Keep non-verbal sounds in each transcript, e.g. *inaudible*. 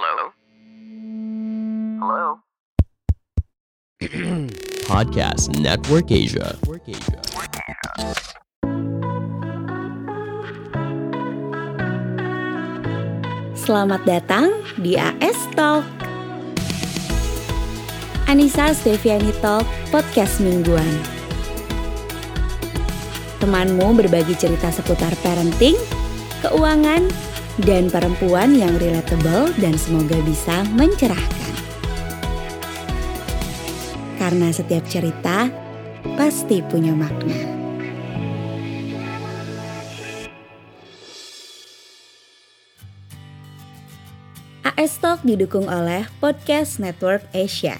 Hello? Hello? *clears throat* Podcast Network Asia. Selamat datang di AS Talk. Anissa Steviani Talk, podcast mingguan. Temanmu berbagi cerita seputar parenting, keuangan, dan perempuan yang relatable dan semoga bisa mencerahkan. Karena setiap cerita pasti punya makna. AS Talk didukung oleh Podcast Network Asia.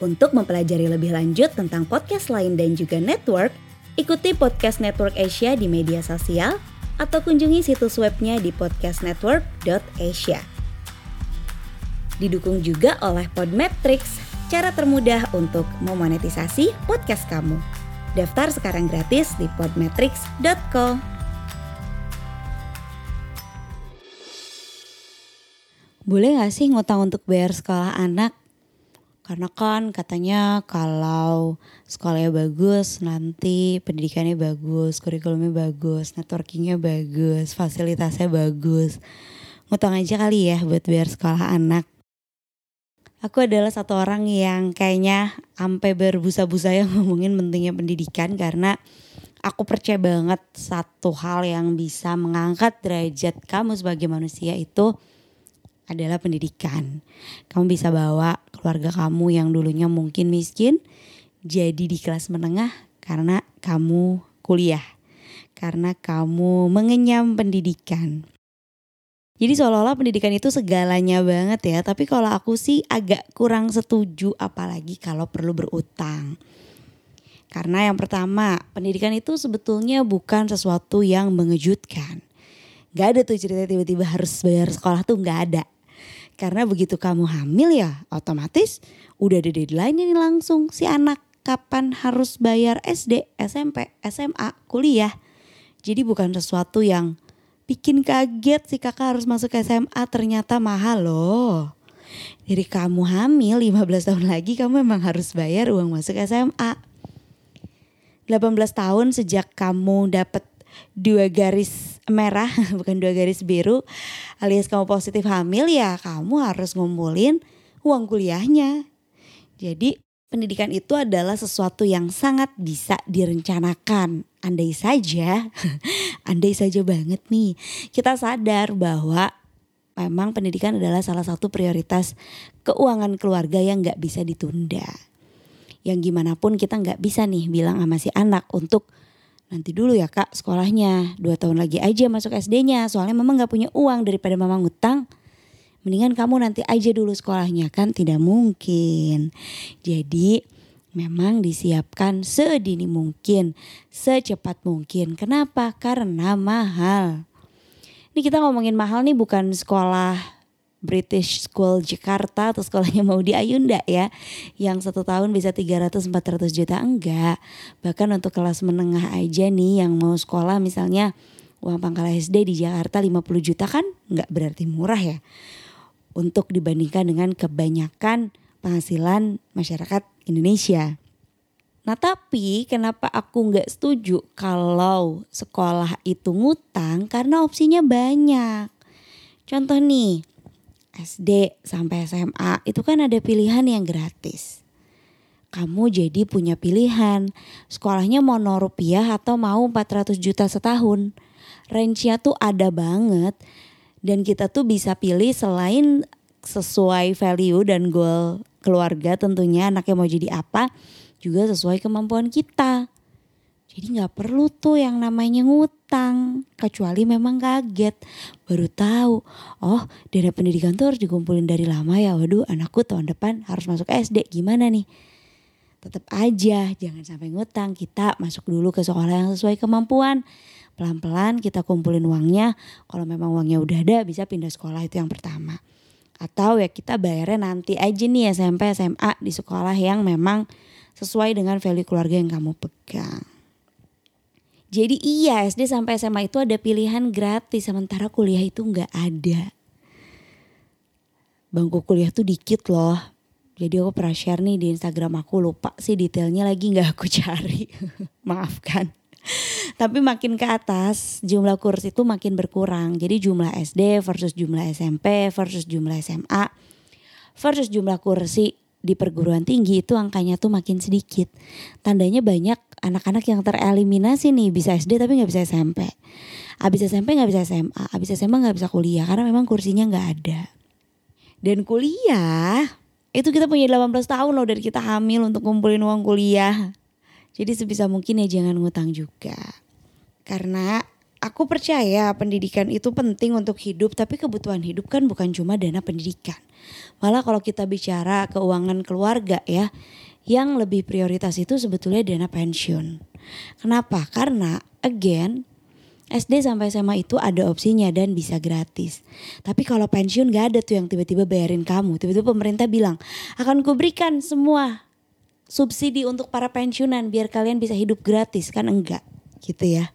Untuk mempelajari lebih lanjut tentang podcast lain dan juga network, ikuti Podcast Network Asia di media sosial atau kunjungi situs webnya di podcastnetwork.asia. Didukung juga oleh Podmetrics, cara termudah untuk memonetisasi podcast kamu. Daftar sekarang gratis di podmetrics.co. Boleh gak sih ngutang untuk bayar sekolah anak? Karena kan katanya kalau sekolahnya bagus, nanti pendidikannya bagus, kurikulumnya bagus, networkingnya bagus, fasilitasnya bagus. Ngutang aja kali ya buat bayar sekolah anak. Aku adalah satu orang yang kayaknya sampai berbusa-busa yang *laughs* ngomongin pentingnya pendidikan karena aku percaya banget satu hal yang bisa mengangkat derajat kamu sebagai manusia itu adalah pendidikan. Kamu bisa bawa keluarga kamu yang dulunya mungkin miskin jadi di kelas menengah karena kamu kuliah. Karena kamu mengenyam pendidikan. Jadi seolah-olah pendidikan itu segalanya banget ya, tapi kalau aku sih agak kurang setuju apalagi kalau perlu berutang. Karena yang pertama, pendidikan itu sebetulnya bukan sesuatu yang mengejutkan. Gak ada tuh cerita tiba-tiba harus bayar sekolah tuh gak ada. Karena begitu kamu hamil ya otomatis udah ada deadline ini langsung si anak kapan harus bayar SD, SMP, SMA, kuliah. Jadi bukan sesuatu yang bikin kaget si kakak harus masuk SMA ternyata mahal loh. Dari kamu hamil 15 tahun lagi kamu memang harus bayar uang masuk SMA. 18 tahun sejak kamu dapat dua garis merah *laughs* bukan dua garis biru alias kamu positif hamil ya kamu harus ngumpulin uang kuliahnya. Jadi pendidikan itu adalah sesuatu yang sangat bisa direncanakan. Andai saja, *laughs* andai saja banget nih, kita sadar bahwa memang pendidikan adalah salah satu prioritas keuangan keluarga yang nggak bisa ditunda. Yang gimana pun kita nggak bisa nih bilang sama si anak untuk nanti dulu ya kak sekolahnya. Dua tahun lagi aja masuk SD-nya soalnya mama nggak punya uang daripada mama ngutang. Mendingan kamu nanti aja dulu sekolahnya kan? Tidak mungkin. Jadi memang disiapkan sedini mungkin secepat mungkin. Kenapa? Karena mahal. Ini kita ngomongin mahal nih bukan sekolah British School Jakarta atau sekolahnya mau di Ayunda ya yang satu tahun bisa 300-400 juta enggak bahkan untuk kelas menengah aja nih yang mau sekolah misalnya uang pangkal SD di Jakarta 50 juta kan enggak berarti murah ya untuk dibandingkan dengan kebanyakan penghasilan masyarakat Indonesia. Nah tapi kenapa aku nggak setuju kalau sekolah itu ngutang karena opsinya banyak. Contoh nih, SD sampai SMA itu kan ada pilihan yang gratis. Kamu jadi punya pilihan, sekolahnya mau 0 rupiah atau mau 400 juta setahun. Range-nya tuh ada banget dan kita tuh bisa pilih selain sesuai value dan goal keluarga tentunya anaknya mau jadi apa juga sesuai kemampuan kita. Jadi nggak perlu tuh yang namanya ngutang. Kecuali memang kaget. Baru tahu. Oh dana pendidikan tuh harus dikumpulin dari lama ya. Waduh anakku tahun depan harus masuk SD. Gimana nih? Tetap aja jangan sampai ngutang. Kita masuk dulu ke sekolah yang sesuai kemampuan. Pelan-pelan kita kumpulin uangnya. Kalau memang uangnya udah ada bisa pindah sekolah itu yang pertama. Atau ya kita bayarnya nanti aja nih SMP SMA di sekolah yang memang sesuai dengan value keluarga yang kamu pegang. Jadi iya SD sampai SMA itu ada pilihan gratis sementara kuliah itu nggak ada. bangku kuliah tuh dikit loh. Jadi aku pernah share nih di Instagram aku lupa sih detailnya lagi nggak aku *laughs* cari. Maafkan. Tapi makin ke atas jumlah kursi itu makin berkurang. Jadi jumlah SD versus jumlah SMP versus jumlah SMA versus jumlah kursi di perguruan tinggi itu angkanya tuh makin sedikit. Tandanya banyak anak-anak yang tereliminasi nih bisa SD tapi nggak bisa SMP. Abis SMP nggak bisa SMA, abis SMA nggak bisa kuliah karena memang kursinya nggak ada. Dan kuliah itu kita punya 18 tahun loh dari kita hamil untuk kumpulin uang kuliah. Jadi sebisa mungkin ya jangan ngutang juga. Karena aku percaya pendidikan itu penting untuk hidup tapi kebutuhan hidup kan bukan cuma dana pendidikan. Malah kalau kita bicara keuangan keluarga ya, yang lebih prioritas itu sebetulnya dana pensiun. Kenapa? Karena again SD sampai SMA itu ada opsinya dan bisa gratis. Tapi kalau pensiun gak ada tuh yang tiba-tiba bayarin kamu. Tiba-tiba pemerintah bilang akan kuberikan semua subsidi untuk para pensiunan biar kalian bisa hidup gratis kan enggak gitu ya.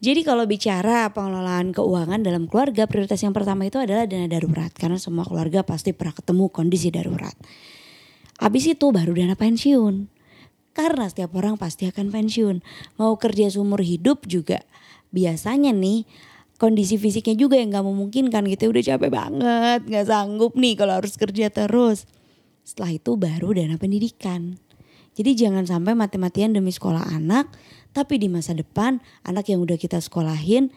Jadi kalau bicara pengelolaan keuangan dalam keluarga prioritas yang pertama itu adalah dana darurat karena semua keluarga pasti pernah ketemu kondisi darurat. Habis itu baru dana pensiun. Karena setiap orang pasti akan pensiun. Mau kerja seumur hidup juga biasanya nih kondisi fisiknya juga yang gak memungkinkan gitu udah capek banget gak sanggup nih kalau harus kerja terus setelah itu baru dana pendidikan jadi jangan sampai mati-matian demi sekolah anak tapi di masa depan anak yang udah kita sekolahin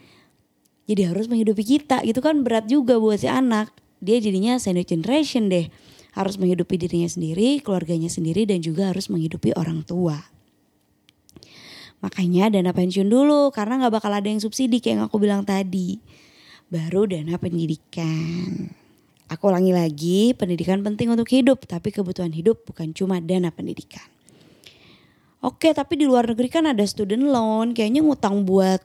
jadi harus menghidupi kita itu kan berat juga buat si anak dia jadinya sandwich generation deh harus menghidupi dirinya sendiri keluarganya sendiri dan juga harus menghidupi orang tua Makanya dana pensiun dulu karena nggak bakal ada yang subsidi kayak yang aku bilang tadi. Baru dana pendidikan. Aku ulangi lagi, pendidikan penting untuk hidup, tapi kebutuhan hidup bukan cuma dana pendidikan. Oke, tapi di luar negeri kan ada student loan, kayaknya ngutang buat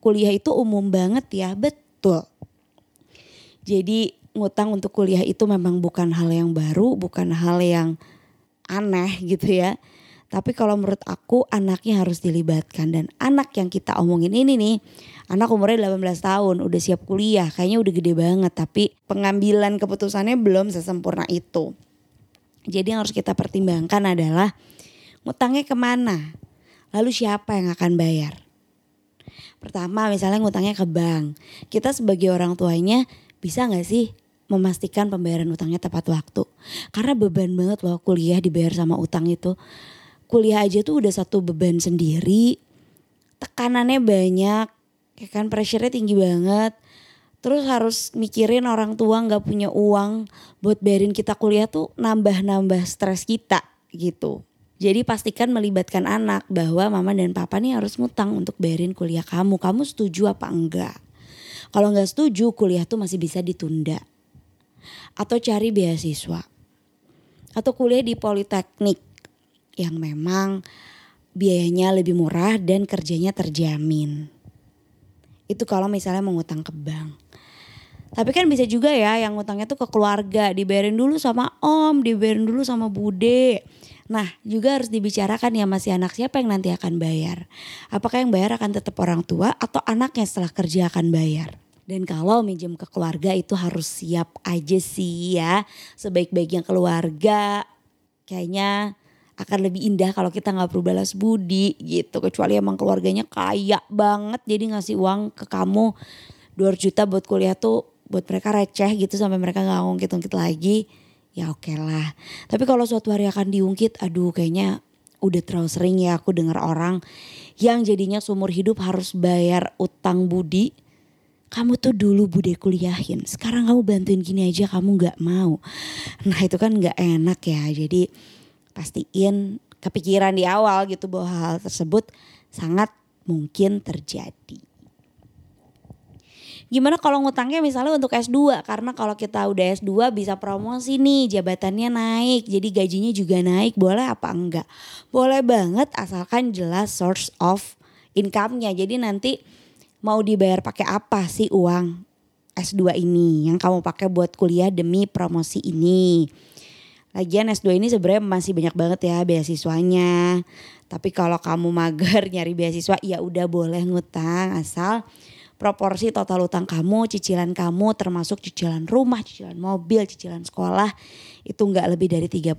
kuliah itu umum banget ya, betul. Jadi ngutang untuk kuliah itu memang bukan hal yang baru, bukan hal yang aneh gitu ya. Tapi kalau menurut aku anaknya harus dilibatkan dan anak yang kita omongin ini nih anak umurnya 18 tahun udah siap kuliah kayaknya udah gede banget tapi pengambilan keputusannya belum sesempurna itu. Jadi yang harus kita pertimbangkan adalah ngutangnya ke mana? Lalu siapa yang akan bayar? Pertama misalnya ngutangnya ke bank. Kita sebagai orang tuanya bisa gak sih memastikan pembayaran utangnya tepat waktu? Karena beban banget loh kuliah dibayar sama utang itu kuliah aja tuh udah satu beban sendiri tekanannya banyak ya kan pressure-nya tinggi banget terus harus mikirin orang tua nggak punya uang buat bayarin kita kuliah tuh nambah-nambah stres kita gitu jadi pastikan melibatkan anak bahwa mama dan papa nih harus ngutang untuk bayarin kuliah kamu kamu setuju apa enggak kalau nggak setuju kuliah tuh masih bisa ditunda atau cari beasiswa atau kuliah di politeknik yang memang biayanya lebih murah dan kerjanya terjamin. Itu kalau misalnya mengutang ke bank. Tapi kan bisa juga ya yang utangnya tuh ke keluarga, dibayarin dulu sama om, dibayarin dulu sama bude. Nah juga harus dibicarakan ya masih anak siapa yang nanti akan bayar. Apakah yang bayar akan tetap orang tua atau anaknya setelah kerja akan bayar. Dan kalau minjem ke keluarga itu harus siap aja sih ya. Sebaik-baiknya keluarga kayaknya akan lebih indah kalau kita nggak perlu balas budi gitu kecuali emang keluarganya kaya banget jadi ngasih uang ke kamu 2 juta buat kuliah tuh buat mereka receh gitu sampai mereka nggak ngungkit-ngungkit lagi ya oke okay lah. Tapi kalau suatu hari akan diungkit aduh kayaknya udah terlalu sering ya aku dengar orang yang jadinya seumur hidup harus bayar utang budi. Kamu tuh dulu bude kuliahin. Sekarang kamu bantuin gini aja kamu nggak mau. Nah itu kan nggak enak ya. Jadi pastiin kepikiran di awal gitu bahwa hal tersebut sangat mungkin terjadi. Gimana kalau ngutangnya misalnya untuk S2 karena kalau kita udah S2 bisa promosi nih jabatannya naik jadi gajinya juga naik boleh apa enggak? Boleh banget asalkan jelas source of income-nya. Jadi nanti mau dibayar pakai apa sih uang S2 ini yang kamu pakai buat kuliah demi promosi ini. Lagian S2 ini sebenarnya masih banyak banget ya beasiswanya. Tapi kalau kamu mager *laughs* nyari beasiswa ya udah boleh ngutang asal proporsi total utang kamu, cicilan kamu termasuk cicilan rumah, cicilan mobil, cicilan sekolah itu nggak lebih dari 30%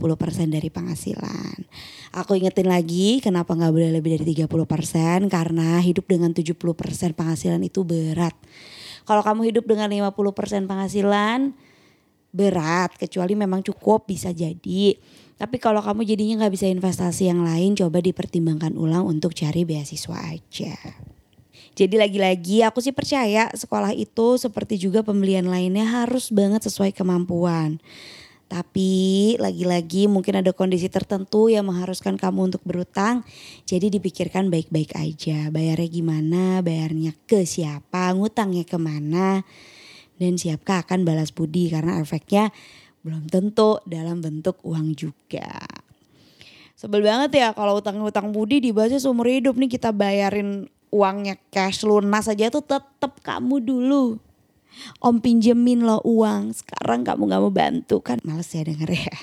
dari penghasilan. Aku ingetin lagi kenapa nggak boleh lebih dari 30% karena hidup dengan 70% penghasilan itu berat. Kalau kamu hidup dengan 50% penghasilan berat kecuali memang cukup bisa jadi. Tapi kalau kamu jadinya nggak bisa investasi yang lain coba dipertimbangkan ulang untuk cari beasiswa aja. Jadi lagi-lagi aku sih percaya sekolah itu seperti juga pembelian lainnya harus banget sesuai kemampuan. Tapi lagi-lagi mungkin ada kondisi tertentu yang mengharuskan kamu untuk berutang. Jadi dipikirkan baik-baik aja. Bayarnya gimana, bayarnya ke siapa, ngutangnya ke mana. Dan siapkah akan balas budi karena efeknya belum tentu dalam bentuk uang juga. Sebel banget ya kalau utang-utang budi dibahasnya seumur hidup nih kita bayarin uangnya cash lunas aja tuh tetap kamu dulu. Om pinjemin lo uang, sekarang kamu gak mau bantu kan males ya denger ya.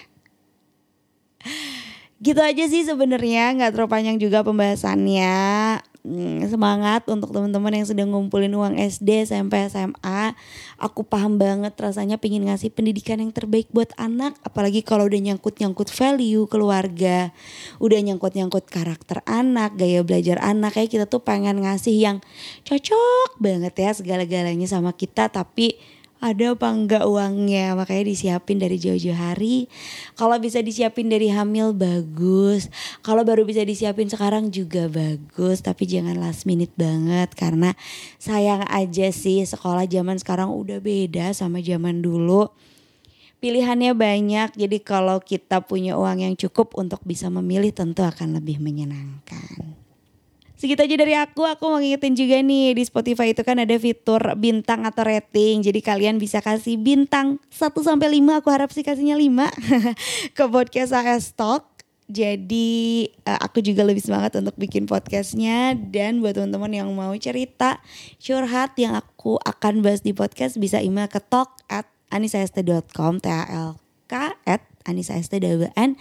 Gitu aja sih sebenarnya nggak terlalu panjang juga pembahasannya. Hmm, semangat untuk teman-teman yang sedang ngumpulin uang SD, SMP, SMA. Aku paham banget rasanya pengen ngasih pendidikan yang terbaik buat anak, apalagi kalau udah nyangkut-nyangkut value keluarga, udah nyangkut-nyangkut karakter anak, gaya belajar anak kayak kita tuh pengen ngasih yang cocok banget ya segala-galanya sama kita tapi ada apa enggak uangnya? Makanya disiapin dari jauh-jauh hari. Kalau bisa disiapin dari hamil bagus. Kalau baru bisa disiapin sekarang juga bagus. Tapi jangan last minute banget karena sayang aja sih sekolah zaman sekarang udah beda sama zaman dulu. Pilihannya banyak jadi kalau kita punya uang yang cukup untuk bisa memilih tentu akan lebih menyenangkan Segitu aja dari aku, aku mau ngingetin juga nih di Spotify itu kan ada fitur bintang atau rating. Jadi kalian bisa kasih bintang 1 sampai 5, aku harap sih kasihnya 5 *laughs* ke podcast AS Talk. Jadi uh, aku juga lebih semangat untuk bikin podcastnya dan buat teman-teman yang mau cerita curhat yang aku akan bahas di podcast bisa email ke talk at anisast.com t a l k at anisast.n